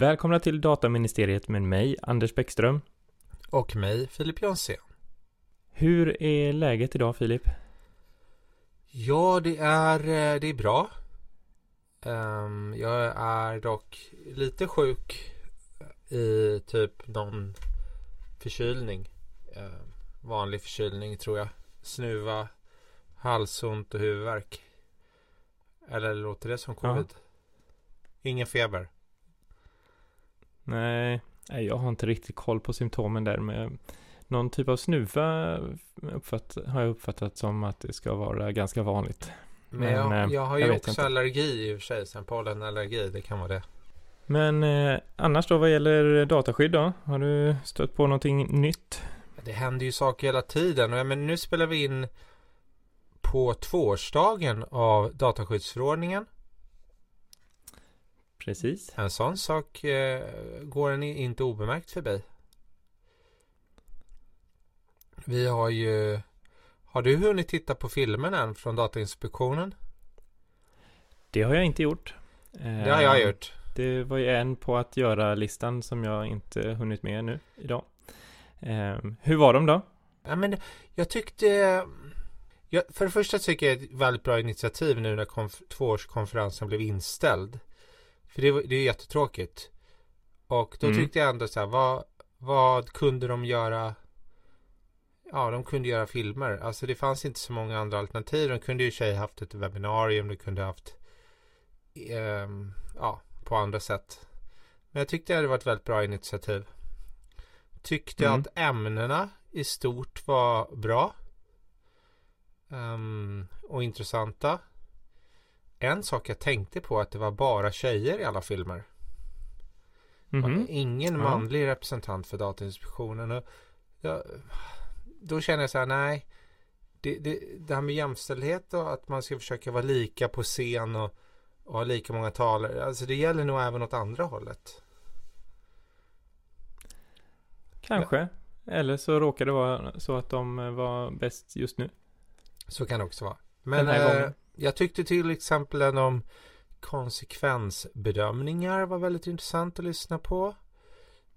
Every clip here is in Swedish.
Välkomna till Dataministeriet med mig, Anders Bäckström. Och mig, Filip Jonsén. Hur är läget idag, Filip? Ja, det är, eh, det är bra. Um, jag är dock lite sjuk i typ någon förkylning. Uh, vanlig förkylning tror jag. Snuva, halsont och huvudvärk. Eller låter det som covid? Ja. Ingen feber. Nej, jag har inte riktigt koll på symptomen där. Men någon typ av snuva uppfatt, har jag uppfattat som att det ska vara ganska vanligt. Men, jag, eh, jag har ju jag också inte. allergi i och för sig. Sen pollenallergi, det kan vara det. Men eh, annars då vad gäller dataskydd då? Har du stött på någonting nytt? Det händer ju saker hela tiden. Men nu spelar vi in på tvåårsdagen av dataskyddsförordningen. Precis. En sån sak eh, går en inte obemärkt förbi. Vi har ju Har du hunnit titta på filmen än från Datainspektionen? Det har jag inte gjort. Det har jag gjort. Det var ju en på att göra-listan som jag inte hunnit med nu idag. Hur var de då? Ja, men jag tyckte jag, För det första tycker jag det är ett väldigt bra initiativ nu när konf, tvåårskonferensen blev inställd. För det, det är jättetråkigt. Och då mm. tyckte jag ändå så här, vad, vad kunde de göra? Ja, de kunde göra filmer. Alltså det fanns inte så många andra alternativ. De kunde ju tjej haft ett webbinarium. De kunde haft eh, ja, på andra sätt. Men jag tyckte det var ett väldigt bra initiativ. Tyckte mm. att ämnena i stort var bra. Um, och intressanta. En sak jag tänkte på att det var bara tjejer i alla filmer. Mm -hmm. Ingen ja. manlig representant för Datainspektionen. Och jag, då känner jag så här, nej. Det, det, det här med jämställdhet och att man ska försöka vara lika på scen och, och ha lika många talare. Alltså det gäller nog även åt andra hållet. Kanske. Ja. Eller så råkar det vara så att de var bäst just nu. Så kan det också vara. Men eh, jag tyckte till exempel en om konsekvensbedömningar var väldigt intressant att lyssna på.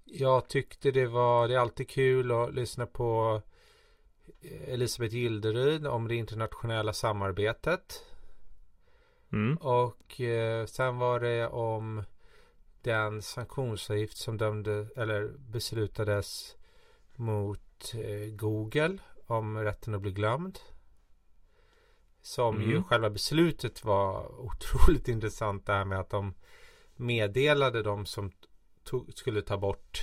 Jag tyckte det var, det är alltid kul att lyssna på Elisabeth Gilderyd om det internationella samarbetet. Mm. Och eh, sen var det om den sanktionsavgift som dömde eller beslutades mot eh, Google om rätten att bli glömd. Som mm. ju själva beslutet var otroligt intressant det här med att de meddelade de som tog, skulle ta bort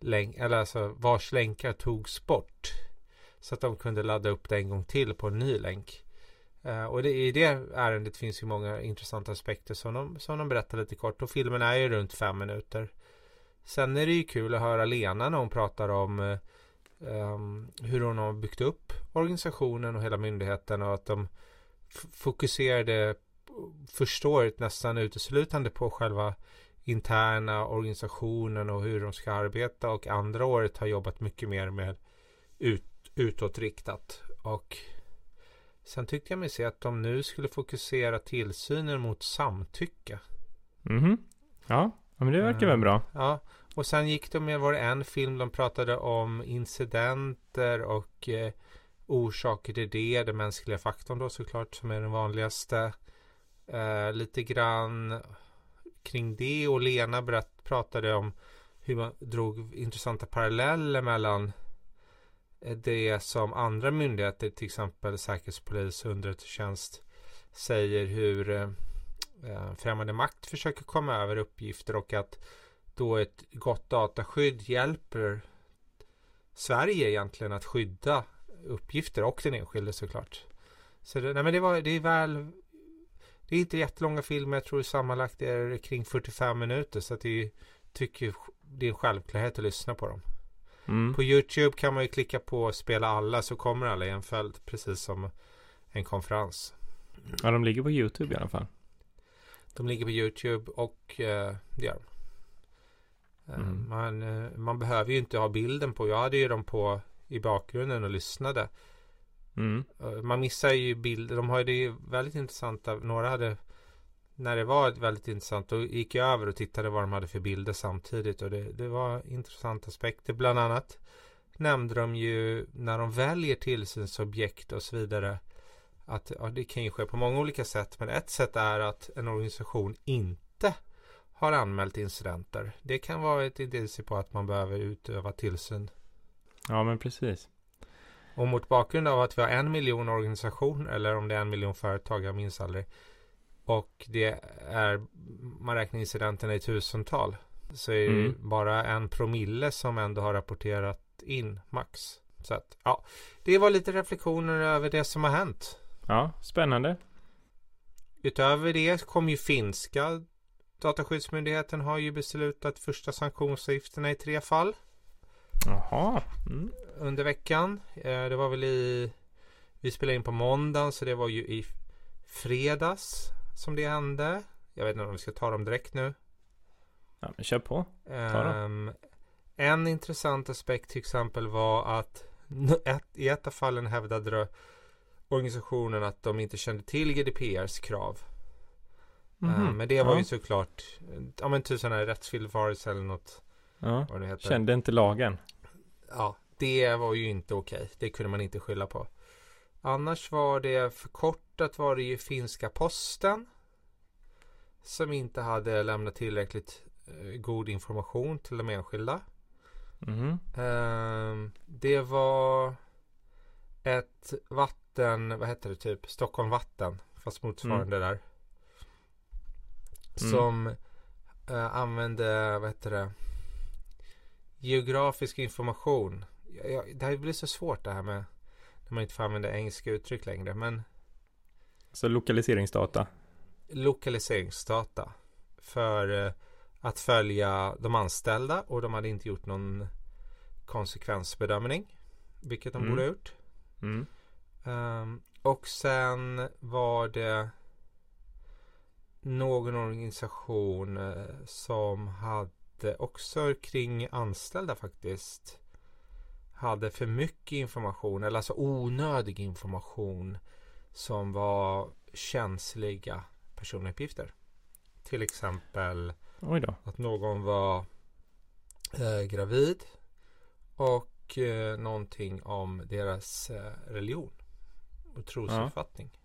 länk, eller alltså vars länkar togs bort. Så att de kunde ladda upp det en gång till på en ny länk. Uh, och det, i det ärendet finns ju många intressanta aspekter som de, som de berättar lite kort. Och filmen är ju runt fem minuter. Sen är det ju kul att höra Lena när hon pratar om uh, um, hur hon har byggt upp organisationen och hela myndigheten och att de fokuserade första året nästan uteslutande på själva interna organisationen och hur de ska arbeta och andra året har jobbat mycket mer med ut, utåtriktat och sen tyckte jag mig se att de nu skulle fokusera tillsynen mot samtycke. Mhm. Ja, men det verkar väl bra. Ja, och sen gick de med, var det en film de pratade om incidenter och eh, orsaker till det. Den mänskliga faktorn då såklart som är den vanligaste. Eh, lite grann kring det och Lena berätt, pratade om hur man drog intressanta paralleller mellan eh, det som andra myndigheter, till exempel säkerhetspolis och underrättelsetjänst säger hur eh, eh, främmande makt försöker komma över uppgifter och att då ett gott dataskydd hjälper Sverige egentligen att skydda uppgifter och den enskilde såklart. Så det, nej men det, var, det är väl Det är inte jättelånga filmer. Jag tror sammanlagt är det kring 45 minuter. Så att det tycker det är en självklarhet att lyssna på dem. Mm. På Youtube kan man ju klicka på spela alla så kommer alla i en följd. Precis som en konferens. Ja, de ligger på Youtube i alla fall. De ligger på Youtube och eh, det gör de. Eh, mm. Man, eh, man behöver ju inte ha bilden på. Jag hade ju dem på i bakgrunden och lyssnade. Mm. Eh, man missar ju bilder. De har ju väldigt intressanta. Några hade när det var väldigt intressant då gick jag över och tittade vad de hade för bilder samtidigt och det, det var intressanta aspekter. Bland annat nämnde de ju när de väljer tillsynsobjekt och så vidare att ja, det kan ju ske på många olika sätt men ett sätt är att en organisation inte har anmält incidenter. Det kan vara ett indicium på att man behöver utöva tillsyn. Ja, men precis. Och mot bakgrund av att vi har en miljon organisationer eller om det är en miljon företag, jag minns aldrig. Och det är, man räknar incidenterna i tusental. Så är det mm. bara en promille som ändå har rapporterat in max. Så att, ja, det var lite reflektioner över det som har hänt. Ja, spännande. Utöver det kom ju finska Dataskyddsmyndigheten har ju beslutat första sanktionsavgifterna i tre fall. Jaha. Mm. Under veckan. Eh, det var väl i... Vi spelade in på måndagen så det var ju i fredags som det hände. Jag vet inte om vi ska ta dem direkt nu. Ja, men kör på. Ta dem. Um, en intressant aspekt till exempel var att i ett av fallen hävdade organisationen att de inte kände till GDPRs krav. Mm -hmm. uh, men det var ja. ju såklart ja men typ sån här rättsvillfarelse eller något. Ja. Vad det heter. Kände inte lagen. Ja, det var ju inte okej. Det kunde man inte skylla på. Annars var det förkortat var det ju finska posten. Som inte hade lämnat tillräckligt eh, god information till de enskilda. Mm. Uh, det var ett vatten, vad heter det typ, Stockholm vatten. Fast motsvarande mm. där. Som uh, använde, vad heter det, geografisk information. Jag, jag, det här blir så svårt det här med när man inte får använda engelska uttryck längre. Men Så lokaliseringsdata? Lokaliseringsdata. För uh, att följa de anställda och de hade inte gjort någon konsekvensbedömning. Vilket de mm. borde ha gjort. Mm. Um, och sen var det någon organisation uh, som hade också kring anställda faktiskt hade för mycket information eller alltså onödig information som var känsliga personuppgifter. Till exempel att någon var eh, gravid och eh, någonting om deras eh, religion och trosuppfattning. Ja.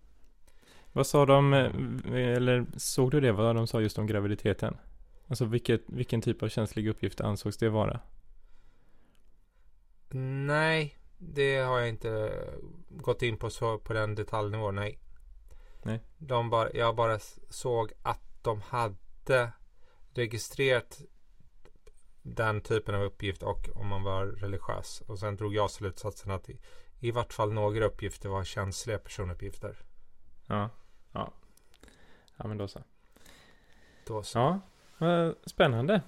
Vad sa de, eh, eller såg du det, vad de sa just om graviditeten? Alltså vilket, vilken typ av känslig uppgift ansågs det vara? Nej, det har jag inte gått in på så på den detaljnivån, nej. Nej. De bara, jag bara såg att de hade registrerat den typen av uppgift och om man var religiös. Och sen drog jag slutsatsen att i, i vart fall några uppgifter var känsliga personuppgifter. Ja, ja. Ja, men då så. Då så. Ja, spännande.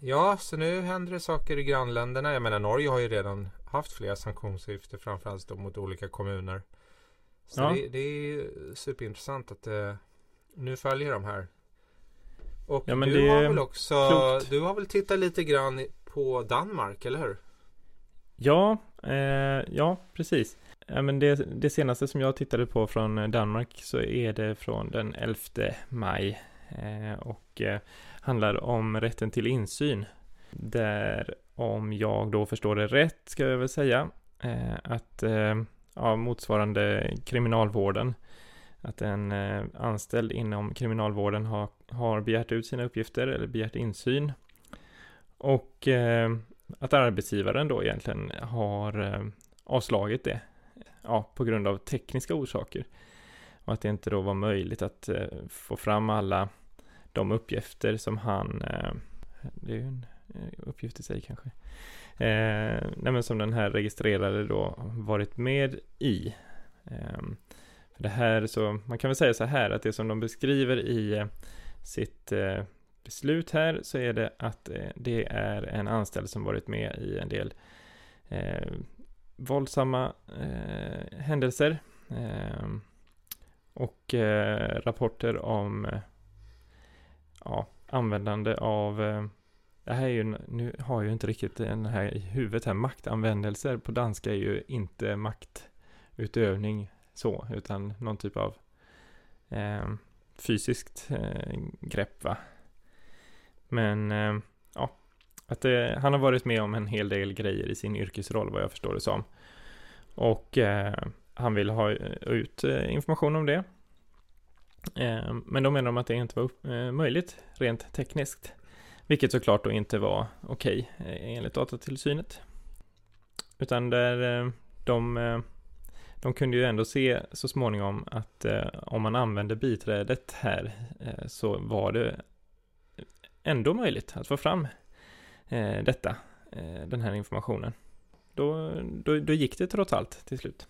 Ja, så nu händer det saker i grannländerna. Jag menar Norge har ju redan haft flera sanktionsavgifter framförallt då mot olika kommuner. Så ja. det, det, är superintressant att eh, nu följer de här. Och ja, du har väl också, klokt. du har väl tittat lite grann på Danmark, eller hur? Ja, eh, ja precis. Ja, men det, det, senaste som jag tittade på från eh, Danmark så är det från den 11 maj. Eh, och eh, handlar om rätten till insyn. Där, om jag då förstår det rätt, ska jag väl säga, eh, att eh, ja, motsvarande kriminalvården, att en eh, anställd inom kriminalvården har, har begärt ut sina uppgifter eller begärt insyn. Och att arbetsgivaren då egentligen har avslagit det, ja, på grund av tekniska orsaker. Och att det inte då var möjligt att eh, få fram alla de uppgifter som han, eh, det är ju en eh, uppgift i sig kanske, eh, nej men som den här registrerade då varit med i. Eh, för det här så, man kan väl säga så här att det som de beskriver i eh, sitt eh, beslut här så är det att eh, det är en anställd som varit med i en del eh, våldsamma eh, händelser eh, och eh, rapporter om eh, ja, användande av eh, det här är ju, nu har jag ju inte riktigt den här i huvudet här, maktanvändelser på danska är ju inte maktutövning så, utan någon typ av eh, fysiskt eh, grepp va. Men eh, ja, att det, han har varit med om en hel del grejer i sin yrkesroll vad jag förstår det som. Och eh, han vill ha eh, ut eh, information om det. Men då menar de att det inte var möjligt rent tekniskt. Vilket såklart då inte var okej okay, enligt datatillsynet. Utan där de de kunde ju ändå se så småningom att eh, om man använde biträdet här eh, så var det ändå möjligt att få fram eh, detta, eh, den här informationen. Då, då, då gick det trots allt till slut.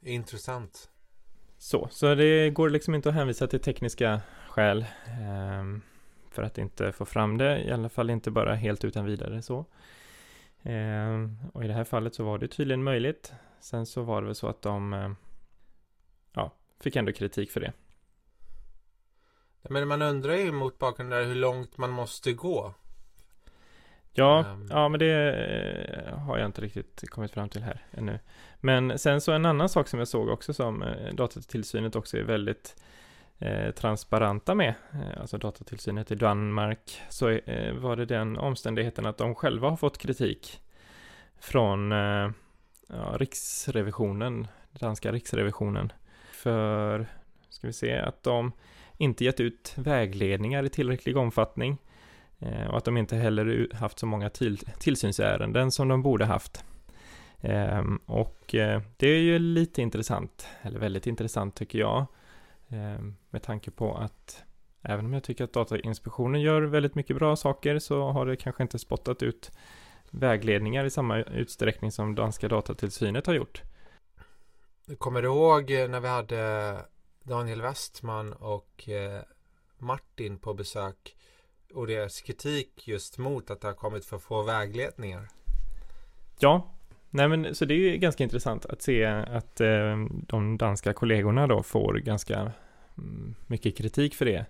Intressant. Så, så det går liksom inte att hänvisa till tekniska skäl ehm, för att inte få fram det, i alla fall inte bara helt utan vidare så. Ehm, och i det här fallet så var det tydligen möjligt. Sen så var det väl så att de eh, ja, fick ändå kritik för det. Men man undrar ju mot bakgrund av hur långt man måste gå. Ja, um. ja men det eh, har jag inte riktigt kommit fram till här ännu. Men sen så en annan sak som jag såg också som eh, datatillsynet också är väldigt eh, transparenta med, eh, alltså datatillsynet i Danmark, så eh, var det den omständigheten att de själva har fått kritik från ja, Riksrevisionen, danska Riksrevisionen, för, ska vi se, att de inte gett ut vägledningar i tillräcklig omfattning eh, Eh, och att de inte heller haft så många till, tillsynsärenden som de borde haft. Ehm, och eh, det är ju lite intressant, eller väldigt intressant tycker jag, ehm, med tanke på att även om jag tycker att Datainspektionen gör väldigt mycket bra saker så har det kanske inte spottat ut vägledningar i samma utsträckning som danska datatillsynet har gjort. Kommer du ihåg eh, när vi hade Daniel Westman och Martin på besök och deras kritik just mot att det har kommit för få vägledningar? Ja, nej men så det är ju ganska intressant att se att eh, de danska kollegorna då får ganska mm, mycket kritik för det.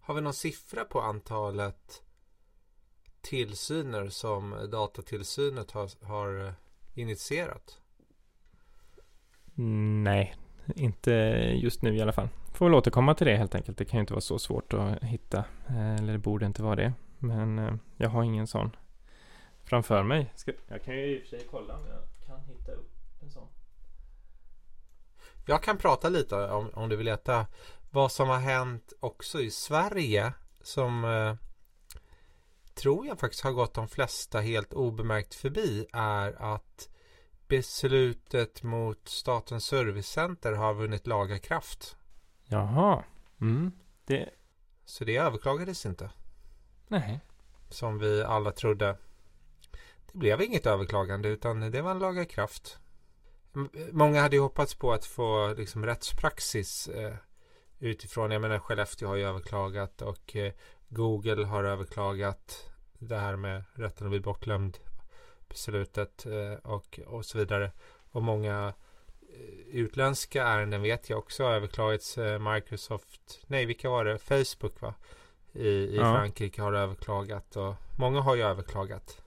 Har vi någon siffra på antalet tillsyner som datatillsynet har, har eh, initierat? Nej, inte just nu i alla fall. Får väl återkomma till det helt enkelt. Det kan ju inte vara så svårt att hitta. Eh, eller det borde inte vara det. Men eh, jag har ingen sån framför mig. Ska, jag kan ju i och för sig kolla om jag kan hitta upp en sån. Jag kan prata lite om, om du vill veta vad som har hänt också i Sverige som eh, tror jag faktiskt har gått de flesta helt obemärkt förbi är att beslutet mot Statens servicecenter har vunnit laga kraft. Jaha. Mm. Det... Så det överklagades inte. Nej. Som vi alla trodde. Det blev inget överklagande utan det var en laga kraft. Många hade ju hoppats på att få liksom rättspraxis eh, utifrån, jag menar Skellefteå har ju överklagat och eh, Google har överklagat det här med rätten att bli bortglömd beslutet eh, och, och så vidare. Och många utländska ärenden vet jag också har överklagats. Eh, Microsoft, nej vilka var det? Facebook va? I, i ja. Frankrike har överklagat och många har ju överklagat.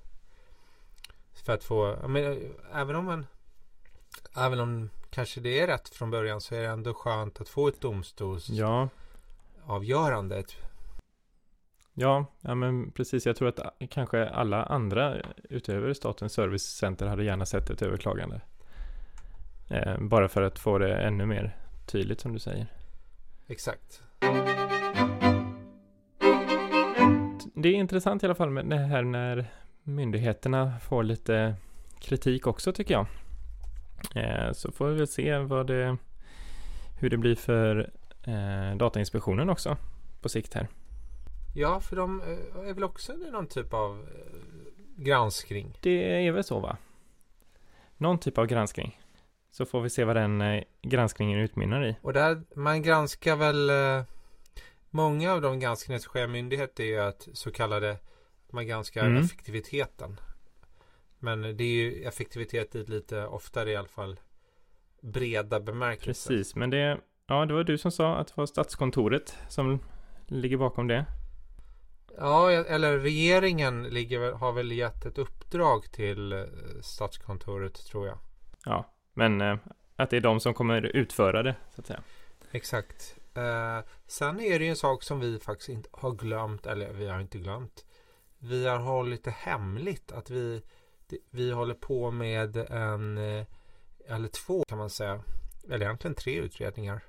För att få, men, även om man Även om kanske det är rätt från början så är det ändå skönt att få ett domstols ja. Ja, ja men precis. Jag tror att kanske alla andra utöver Statens servicecenter hade gärna sett ett överklagande. Eh, bara för att få det ännu mer tydligt som du säger. Exakt. Det är intressant i alla fall med det här när myndigheterna får lite kritik också tycker jag. Eh, så får vi väl se vad det, hur det blir för eh, Datainspektionen också på sikt här. Ja, för de är väl också någon typ av granskning? Det är väl så va? Någon typ av granskning. Så får vi se vad den eh, granskningen utmynnar i. Och där, man granskar väl Många av de granskningar som sker myndigheter är ju att så kallade Man granskar mm. effektiviteten Men det är ju effektivitet i lite oftare i alla fall Breda bemärkelser Precis, men det Ja, det var du som sa att det var Statskontoret som ligger bakom det Ja, eller regeringen ligger, har väl gett ett uppdrag till eh, Statskontoret tror jag. Ja, men eh, att det är de som kommer utföra det så att säga. Exakt. Eh, sen är det ju en sak som vi faktiskt inte har glömt, eller vi har inte glömt. Vi har hållit det hemligt att vi, vi håller på med en, eh, eller två kan man säga, eller egentligen tre utredningar.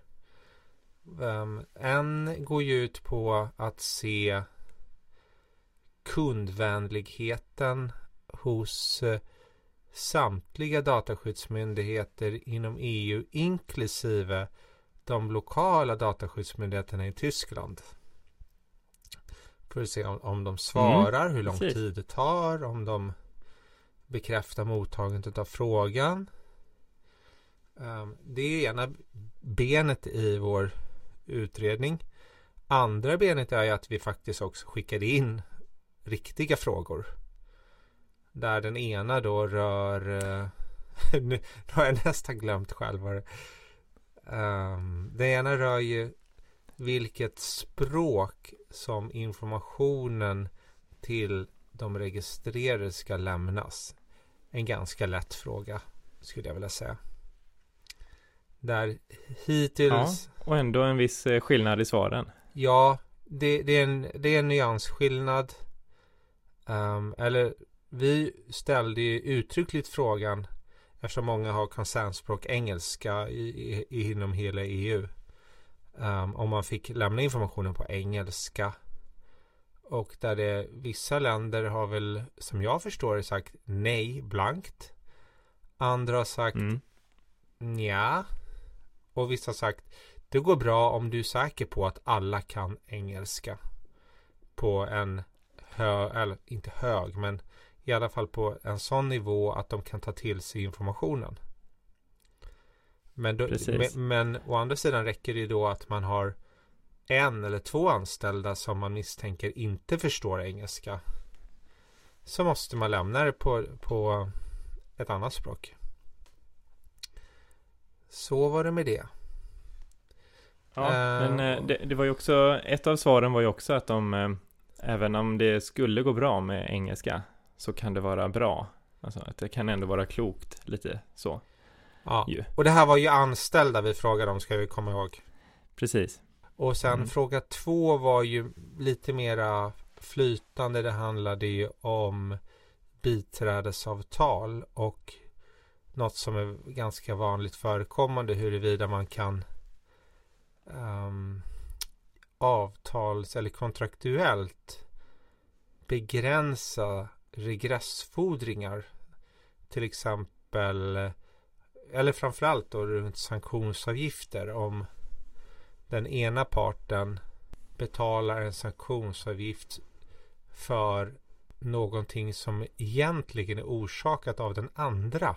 Um, en går ju ut på att se kundvänligheten hos uh, samtliga dataskyddsmyndigheter inom EU inklusive de lokala dataskyddsmyndigheterna i Tyskland. För att se om, om de svarar, mm, hur lång precis. tid det tar, om de bekräftar mottagandet av frågan. Um, det är ena benet i vår utredning. Andra benet är att vi faktiskt också skickade in riktiga frågor. Där den ena då rör uh, nu har jag nästan glömt själv vad det Um, det ena rör ju vilket språk som informationen till de registrerade ska lämnas. En ganska lätt fråga skulle jag vilja säga. Där hittills... Ja, och ändå en viss eh, skillnad i svaren. Ja, det, det är, en, det är en nyansskillnad. Um, eller vi ställde ju uttryckligt frågan Eftersom många har konsernspråk engelska i, i, inom hela EU. Um, ehm, om man fick lämna informationen på engelska. Och där det vissa länder har väl som jag förstår det sagt nej blankt. Andra har sagt mm. ja. Och vissa har sagt det går bra om du är säker på att alla kan engelska. På en hög, eller inte hög men i alla fall på en sån nivå att de kan ta till sig informationen. Men, då, men, men å andra sidan räcker det då att man har en eller två anställda som man misstänker inte förstår engelska. Så måste man lämna det på, på ett annat språk. Så var det med det. Ja, uh, men eh, det, det, var ju också, ett av svaren var ju också att de, eh, även om det skulle gå bra med engelska, så kan det vara bra. Alltså att det kan ändå vara klokt lite så. Ja, ju. och det här var ju anställda vi frågade om ska vi komma ihåg. Precis. Och sen mm. fråga två var ju lite mera flytande. Det handlade ju om biträdesavtal och något som är ganska vanligt förekommande huruvida man kan um, avtals eller kontraktuellt begränsa regressfordringar. Till exempel eller framförallt då runt sanktionsavgifter om den ena parten betalar en sanktionsavgift för någonting som egentligen är orsakat av den andra.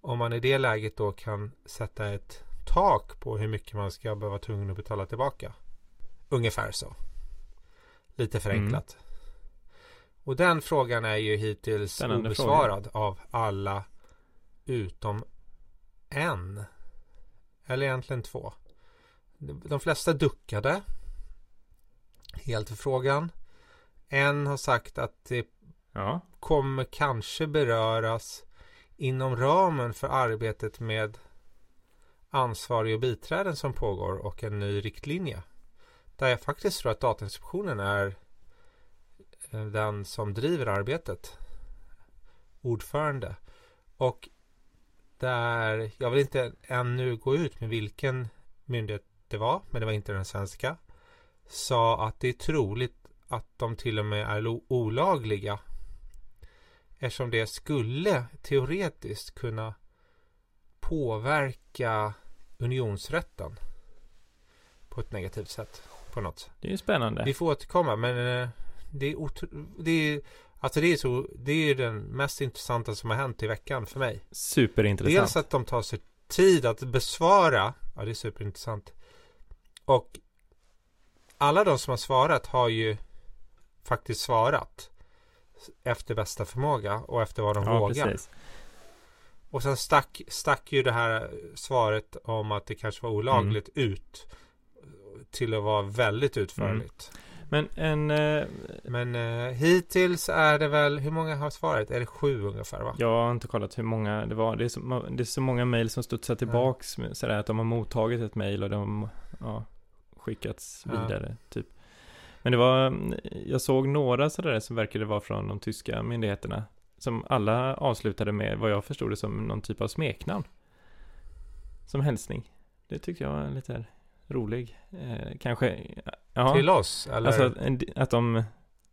Om man i det läget då kan sätta ett tak på hur mycket man ska behöva tvungen att betala tillbaka. Ungefär så. Lite förenklat. Mm. Och den frågan är ju hittills Spännande obesvarad fråga. av alla utom en. Eller egentligen två. De flesta duckade helt för frågan. En har sagt att det ja. kommer kanske beröras inom ramen för arbetet med ansvarig och biträden som pågår och en ny riktlinje. Där jag faktiskt tror att Datainspektionen är den som driver arbetet. Ordförande. Och där, jag vill inte ännu gå ut med vilken myndighet det var, men det var inte den svenska. Sa att det är troligt att de till och med är olagliga. Eftersom det skulle teoretiskt kunna påverka unionsrätten på ett negativt sätt. På något. Det är spännande. Vi får återkomma men eh, det är, det är Alltså det är så Det är den mest intressanta som har hänt i veckan för mig Superintressant Dels att de tar sig tid att besvara Ja det är superintressant Och Alla de som har svarat har ju Faktiskt svarat Efter bästa förmåga och efter vad de ja, vågar precis. Och sen stack, stack ju det här svaret om att det kanske var olagligt mm. ut Till att vara väldigt utförligt mm. Men en... Eh, Men eh, hittills är det väl, hur många har svarat? Är det sju ungefär va? Jag har inte kollat hur många det var. Det är så, det är så många mejl som studsar tillbaks. Mm. Sådär att de har mottagit ett mejl och de ja, skickats vidare typ. Men det var, jag såg några sådär som verkade vara från de tyska myndigheterna. Som alla avslutade med vad jag förstod det som någon typ av smeknamn. Som hälsning. Det tyckte jag var lite rolig. Eh, kanske, ja. Till oss? Eller? Alltså att, att de,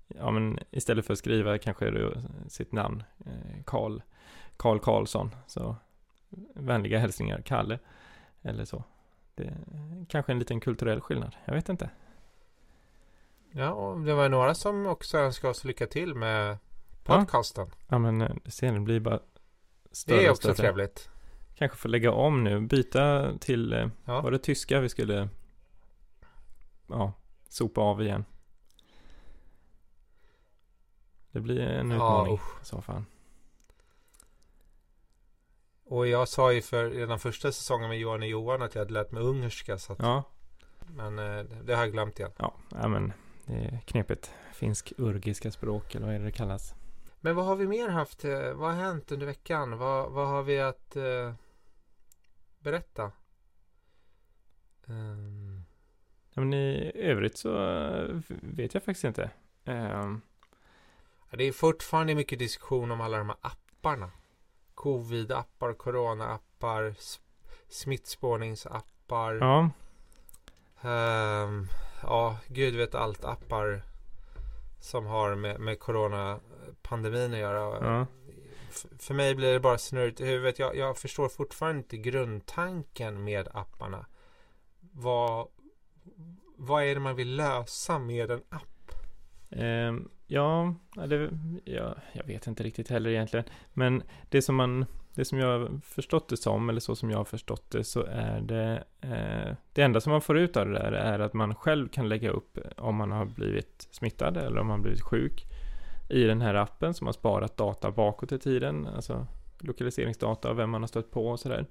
ja men istället för att skriva kanske då sitt namn, eh, Karl, Karl Karlsson, så vänliga hälsningar, Kalle, eller så. Det kanske en liten kulturell skillnad, jag vet inte. Ja, och det var några som också önskade oss lycka till med Ja. podcasten. Ja men eh, ser det blir bara större det är också större. trevligt. Kanske får lägga om nu, byta till, eh, Ja. var det tyska vi skulle, ja, sopa av igen. Det blir en Ja, utmaning i så fall. Och jag sa ju för redan första säsongen med Johan och Johan att jag hade lärt mig ungerska. Så att, Ja, Men eh, det har jag glömt igen. Ja, ja men det är knepigt. Finsk-urgiska språk eller vad är det det kallas? Men vad har vi mer haft? eh, Vad har hänt under veckan? Vad, vad har vi att eh, berätta? Ehm, Ja, men i övrigt så eh, vet jag faktiskt inte. Ja, det är fortfarande mycket diskussion om alla de här apparna. Covid-appar, corona-appar, smittspårningsappar. ja, Ehm, ja, gud vet allt appar som har med, med coronapandemin att göra. ja. För mig blir det bara snurrigt i huvudet. Jag, jag förstår fortfarande inte grundtanken med apparna. Vad, vad är det man vill lösa med en app? Ja, ja, det, ja, jag vet inte riktigt heller egentligen. Men det som man, det som jag har förstått det som, eller så som jag har förstått det, så är det, eh, det enda som man får ut av det där är att man själv kan lägga upp om man har blivit smittad eller om man har blivit sjuk i den här appen som har sparat data bakåt i tiden, alltså lokaliseringsdata och vem man har stött på och sådär.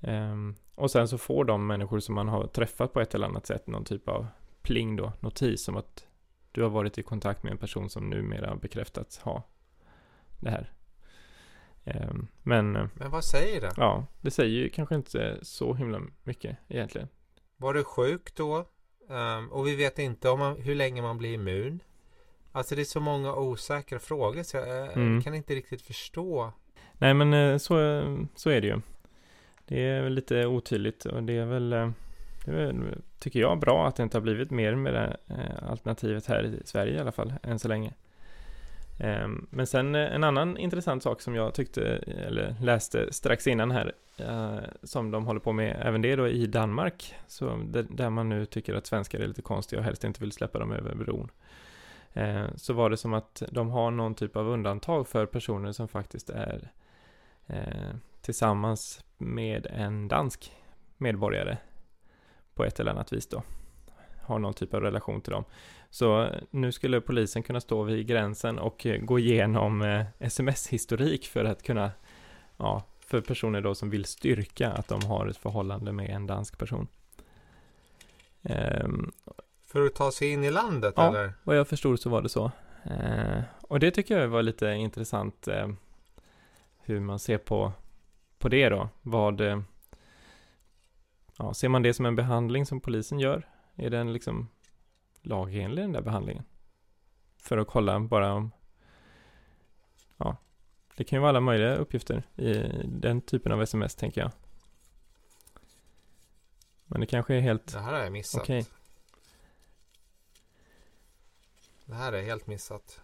Ehm, och sen så får de människor som man har träffat på ett eller annat sätt någon typ av pling då, notis om att du har varit i kontakt med en person som numera bekräftats ha det här. Ehm, Men eh, Men vad säger det? ja, det säger ju kanske inte så himla mycket egentligen. Var du sjuk då? Ehm, och vi vet inte om man, hur länge man blir immun. Alltså det är så många osäkra frågor så jag eh, Mm. kan inte riktigt förstå. Nej men eh, så, så är det ju. Det är väl lite otydligt och det är väl, eh, det är väl, tycker jag, bra att det inte har blivit mer med det alternativet här i Sverige i alla fall, än så länge. Ehm, Men sen en annan intressant sak som jag tyckte, eller läste strax innan här, som de håller på med, även det då i Danmark, så där- där man nu tycker att svenskar är lite konstiga och helst inte vill släppa dem över bron. Eh, Så var det som att de har någon typ av undantag för personer som faktiskt är eh, tillsammans med en dansk medborgare på ett eller annat vis då. Har någon typ av relation till dem. Så eh, nu skulle polisen kunna stå vid gränsen och eh, gå igenom eh, sms-historik för att kunna, ja, för personer då som vill styrka att de har ett förhållande med en dansk person. Ehm, för att ta sig in i landet Ja. eller? vad jag förstod så var det så. Eh, och det tycker jag var lite intressant eh, hur man ser på, på det då. Vad, eh, ja, ser man det som en behandling som polisen gör? Är den liksom lagenlig den där behandlingen? För att kolla bara om, ja, det kan ju vara alla möjliga uppgifter i den typen av sms tänker jag. Men det kanske är helt Det här har jag missat. okej. Det här är helt missat.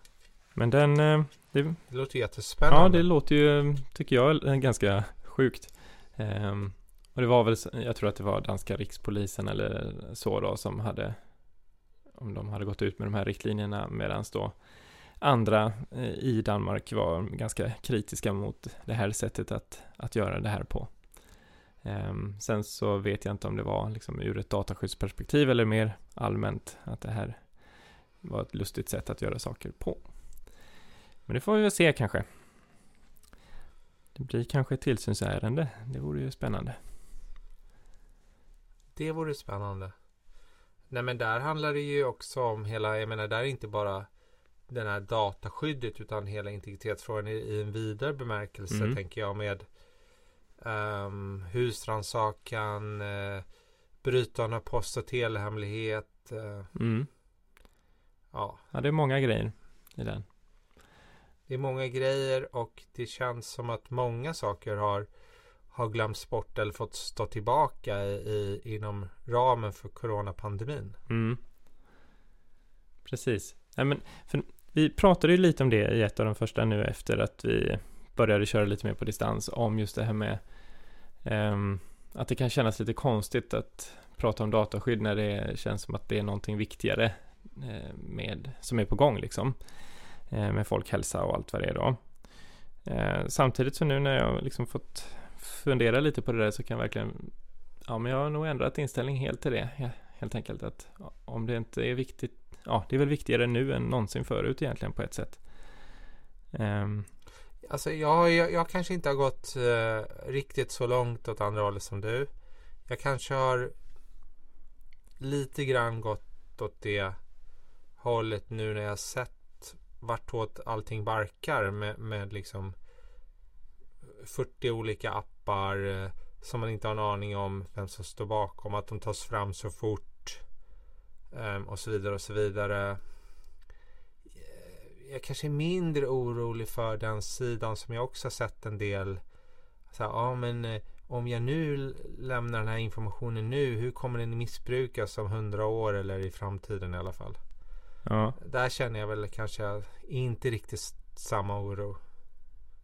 Men den, eh, det, Det låter jättespännande. Ja, det låter ju, tycker jag, eh, ganska sjukt. Ehm, och det var väl, jag tror att det var danska rikspolisen eller så då som hade, om de hade gått ut med de här riktlinjerna medan då andra eh, i Danmark var ganska kritiska mot det här sättet att, att göra det här på. Ehm, sen så vet jag inte om det var liksom ur ett dataskyddsperspektiv eller mer allmänt att det här var ett lustigt sätt att göra saker på. Men det får vi väl se kanske. Det blir kanske ett tillsynsärende. Det vore ju spännande. Det vore spännande. Nej men där handlar det ju också om hela, jag menar där är inte bara den här dataskyddet utan hela integritetsfrågan i, i en vidare bemärkelse Mm. tänker jag med um, husrannsakan, uh, brytande av post och telehemlighet. Eh, Mm. Ja, Ja, det är många grejer i den. det är många grejer och det känns som att många saker har, har glömts bort eller fått stå tillbaka i, i, inom ramen för coronapandemin. Mm. Precis. Nej, men, vi pratade ju lite om det i ett av de första nu efter att vi började köra lite mer på distans om just det här med ehm, att det kan kännas lite konstigt att prata om dataskydd när det känns som att det är någonting viktigare Eh, med, som är på gång liksom. Eh, med folkhälsa och allt vad det är då. Eh, samtidigt så nu när jag liksom fått fundera lite på det där så kan jag verkligen Ja men jag har nog ändrat inställning helt till det. Helt enkelt att om det inte är viktigt Ja det är väl viktigare nu än någonsin förut egentligen på ett sätt. Ehm. Alltså jag, jag, jag kanske inte har gått eh, riktigt så långt åt andra hållet som du. Jag kanske har lite grann gått åt det hållet nu när jag sett vartåt allting barkar med, med liksom 40 olika appar eh, som man inte har en aning om vem som står bakom, att de tas fram så fort ehm, och så vidare och så vidare. Eh, jag kanske är mindre orolig för den sidan som jag också har sett en del. Så här, ja, men eh, om jag nu lämnar den här informationen nu, hur kommer den missbrukas om hundra år eller i framtiden i alla fall? Ja, Där känner jag väl kanske inte riktigt samma oro.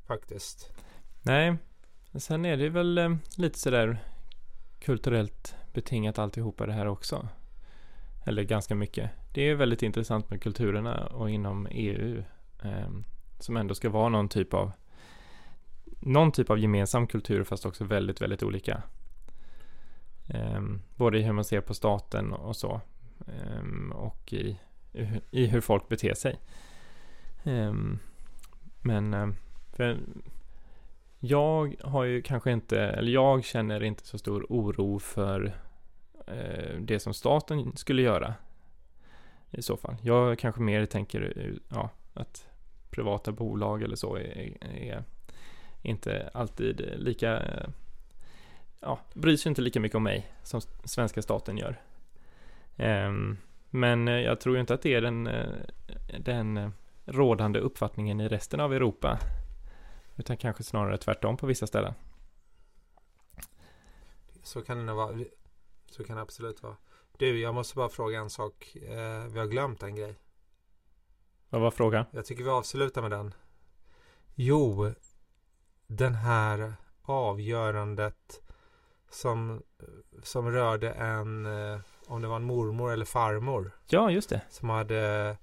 Faktiskt. nej. Sen är det väl eh, lite sådär kulturellt betingat alltihopa det här också. Eller ganska mycket. Det är väldigt intressant med kulturerna och inom EU. Eh, som ändå ska vara någon typ av någon typ av gemensam kultur fast också väldigt, väldigt olika. Eh, både i hur man ser på staten och så. Eh, och i, i hur folk beter sig. Ehm, men ehm, för jag har ju kanske inte, eller jag känner inte så stor oro för eh, det som staten skulle göra. I så fall. Jag kanske mer tänker eh, ja, att privata bolag eller så är, är inte alltid lika, ja, bryr sig inte lika mycket om mig som svenska staten gör. Um, men eh, jag tror ju inte att det är den, eh, den eh, rådande uppfattningen i resten av Europa. Utan kanske snarare tvärtom på vissa ställen. Så kan det nog vara. Så kan det absolut vara. Du, jag måste bara fråga en sak. Vi har glömt en grej. Vad var frågan? Jag tycker vi avslutar med den. Jo, den här avgörandet som, som rörde en, om det var en mormor eller farmor, Ja, just det. som hade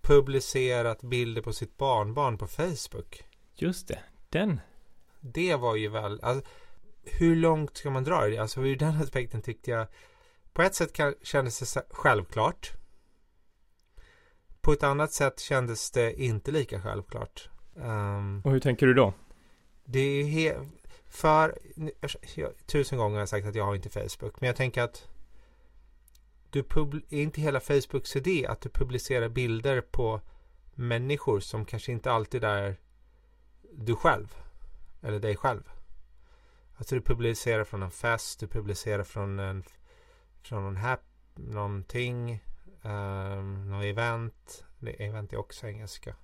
publicerat bilder på sitt barnbarn på Facebook. Just det. Den. Det var ju väl, alltså, hur långt ska man dra det? Alltså ur den aspekten tyckte jag på ett sätt kändes det självklart. På ett annat sätt kändes det inte lika självklart. Ehm, Och hur tänker du då? Det är för tusen gånger har jag sagt att jag har inte Facebook, men jag tänker att du pub- är inte hela Facebooks idé att du publicerar bilder på människor som kanske inte alltid är du själv eller dig själv. Alltså du publicerar från en fest, du publicerar från en från någon hap, någonting, um, något event. Det event är också engelska.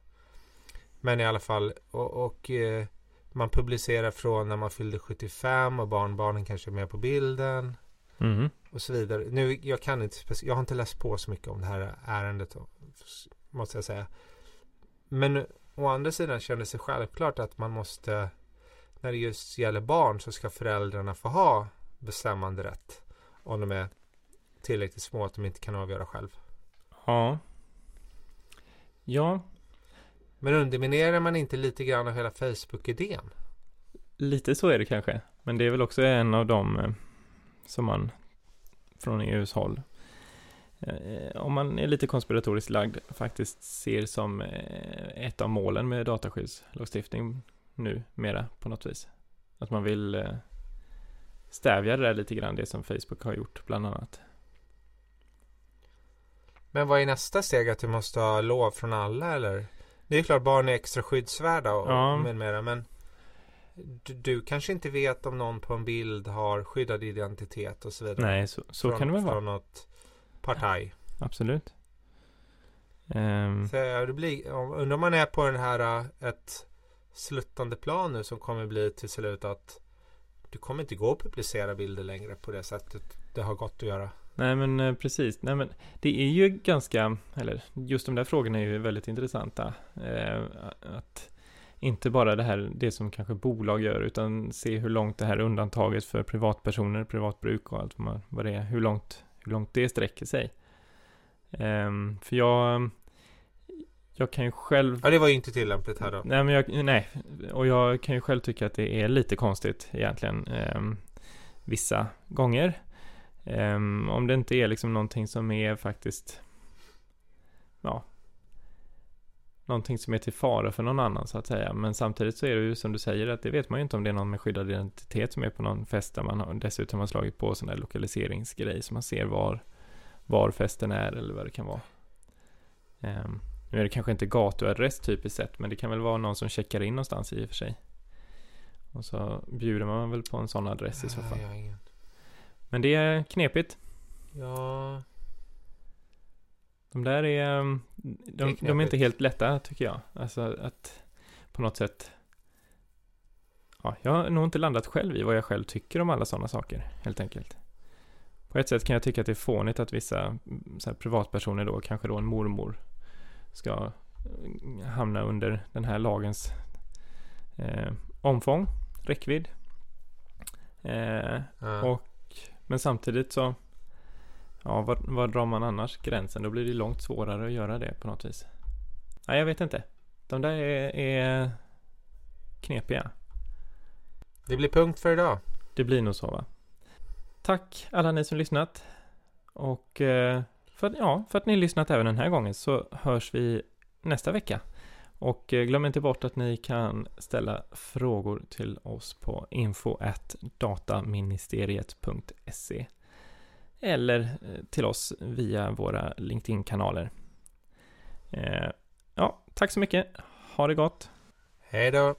Men i alla fall och, och eh, man publicerar från när man fyllde 75 och barnbarnen kanske är med på bilden Mm och så vidare. Nu, jag kan inte, jag har inte läst på så mycket om det här ärendet måste jag säga. Men å andra sidan kändes det självklart att man måste när det just gäller barn så ska föräldrarna få ha bestämmande rätt om de är tillräckligt små att de inte kan avgöra själv. Ja. Ja, Men underminerar man inte lite grann av hela Facebook-idén? lite så är det kanske. Men det är väl också en av de eh, som man från EUs håll, eh, om man är lite konspiratoriskt lagd, faktiskt ser som eh, ett av målen med dataskyddslagstiftning nu mera på något vis. Att man vill eh, stävja det där lite grann, det som Facebook har gjort bland annat. Men vad är nästa steg? Att du måste ha lov från alla eller? Det är klart barn är extra skyddsvärda och Ja. med mera, men du, du, kanske inte vet om någon på en bild har skyddad identitet och så vidare. Nej, så, så från, kan det väl vara. Från något partaj. Absolut. Um, så det blir, undrar om man är på den här äh, ett sluttande plan nu som kommer bli till slut att du kommer inte gå att publicera bilder längre på det sättet det har gått att göra. Nej men eh, precis, nej men det är ju ganska, eller just de där frågorna är ju väldigt intressanta. Eh, att inte bara det här, det som kanske bolag gör, utan se hur långt det här undantaget för privatpersoner, privatbruk och allt vad det är, hur långt, hur långt det sträcker sig. Eh, för jag, jag kan ju själv... Ja, det var ju inte tillämpligt här då. Nej, men jag, nej, och jag kan ju själv tycka att det är lite konstigt egentligen. Eh, vissa gånger. Um, om det inte är liksom någonting som är faktiskt, ja, någonting som är till fara för någon annan så att säga. Men samtidigt så är det ju som du säger att det vet man ju inte om det är någon med skyddad identitet som är på någon fest där man har, dessutom har slagit på sån där lokaliseringsgrej så man ser var, var festen är eller vad det kan vara. Um, nu är det kanske inte gatuadress typiskt sett, men det kan väl vara någon som checkar in någonstans i och för sig. Och så bjuder man väl på en sån adress i så fall. Men det är knepigt. Ja. De där är, mm, de, är de är inte helt lätta tycker jag. Alltså att på något sätt. Ja, jag har nog inte landat själv i vad jag själv tycker om alla sådana saker, helt enkelt. På ett sätt kan jag tycka att det är fånigt att vissa mm, privatpersoner då, kanske då en mormor, ska mm, hamna under den här lagens eh, omfång, räckvidd. Eh, ja. Och men samtidigt så, ja, var, var drar man annars gränsen? Då blir det långt svårare att göra det på något vis. Nej, jag vet inte. De där är, är knepiga. Det blir punkt för idag. Det blir nog så va. Tack alla ni som lyssnat. Och eh, för, ja, för att ni lyssnat även den här gången så hörs vi nästa vecka. Och eh, glöm inte bort att ni kan ställa frågor till oss på info.dataministeriet.se eller eh, till oss via våra LinkedIn-kanaler. Eh, ja, tack så mycket. Ha det gott. Hej då.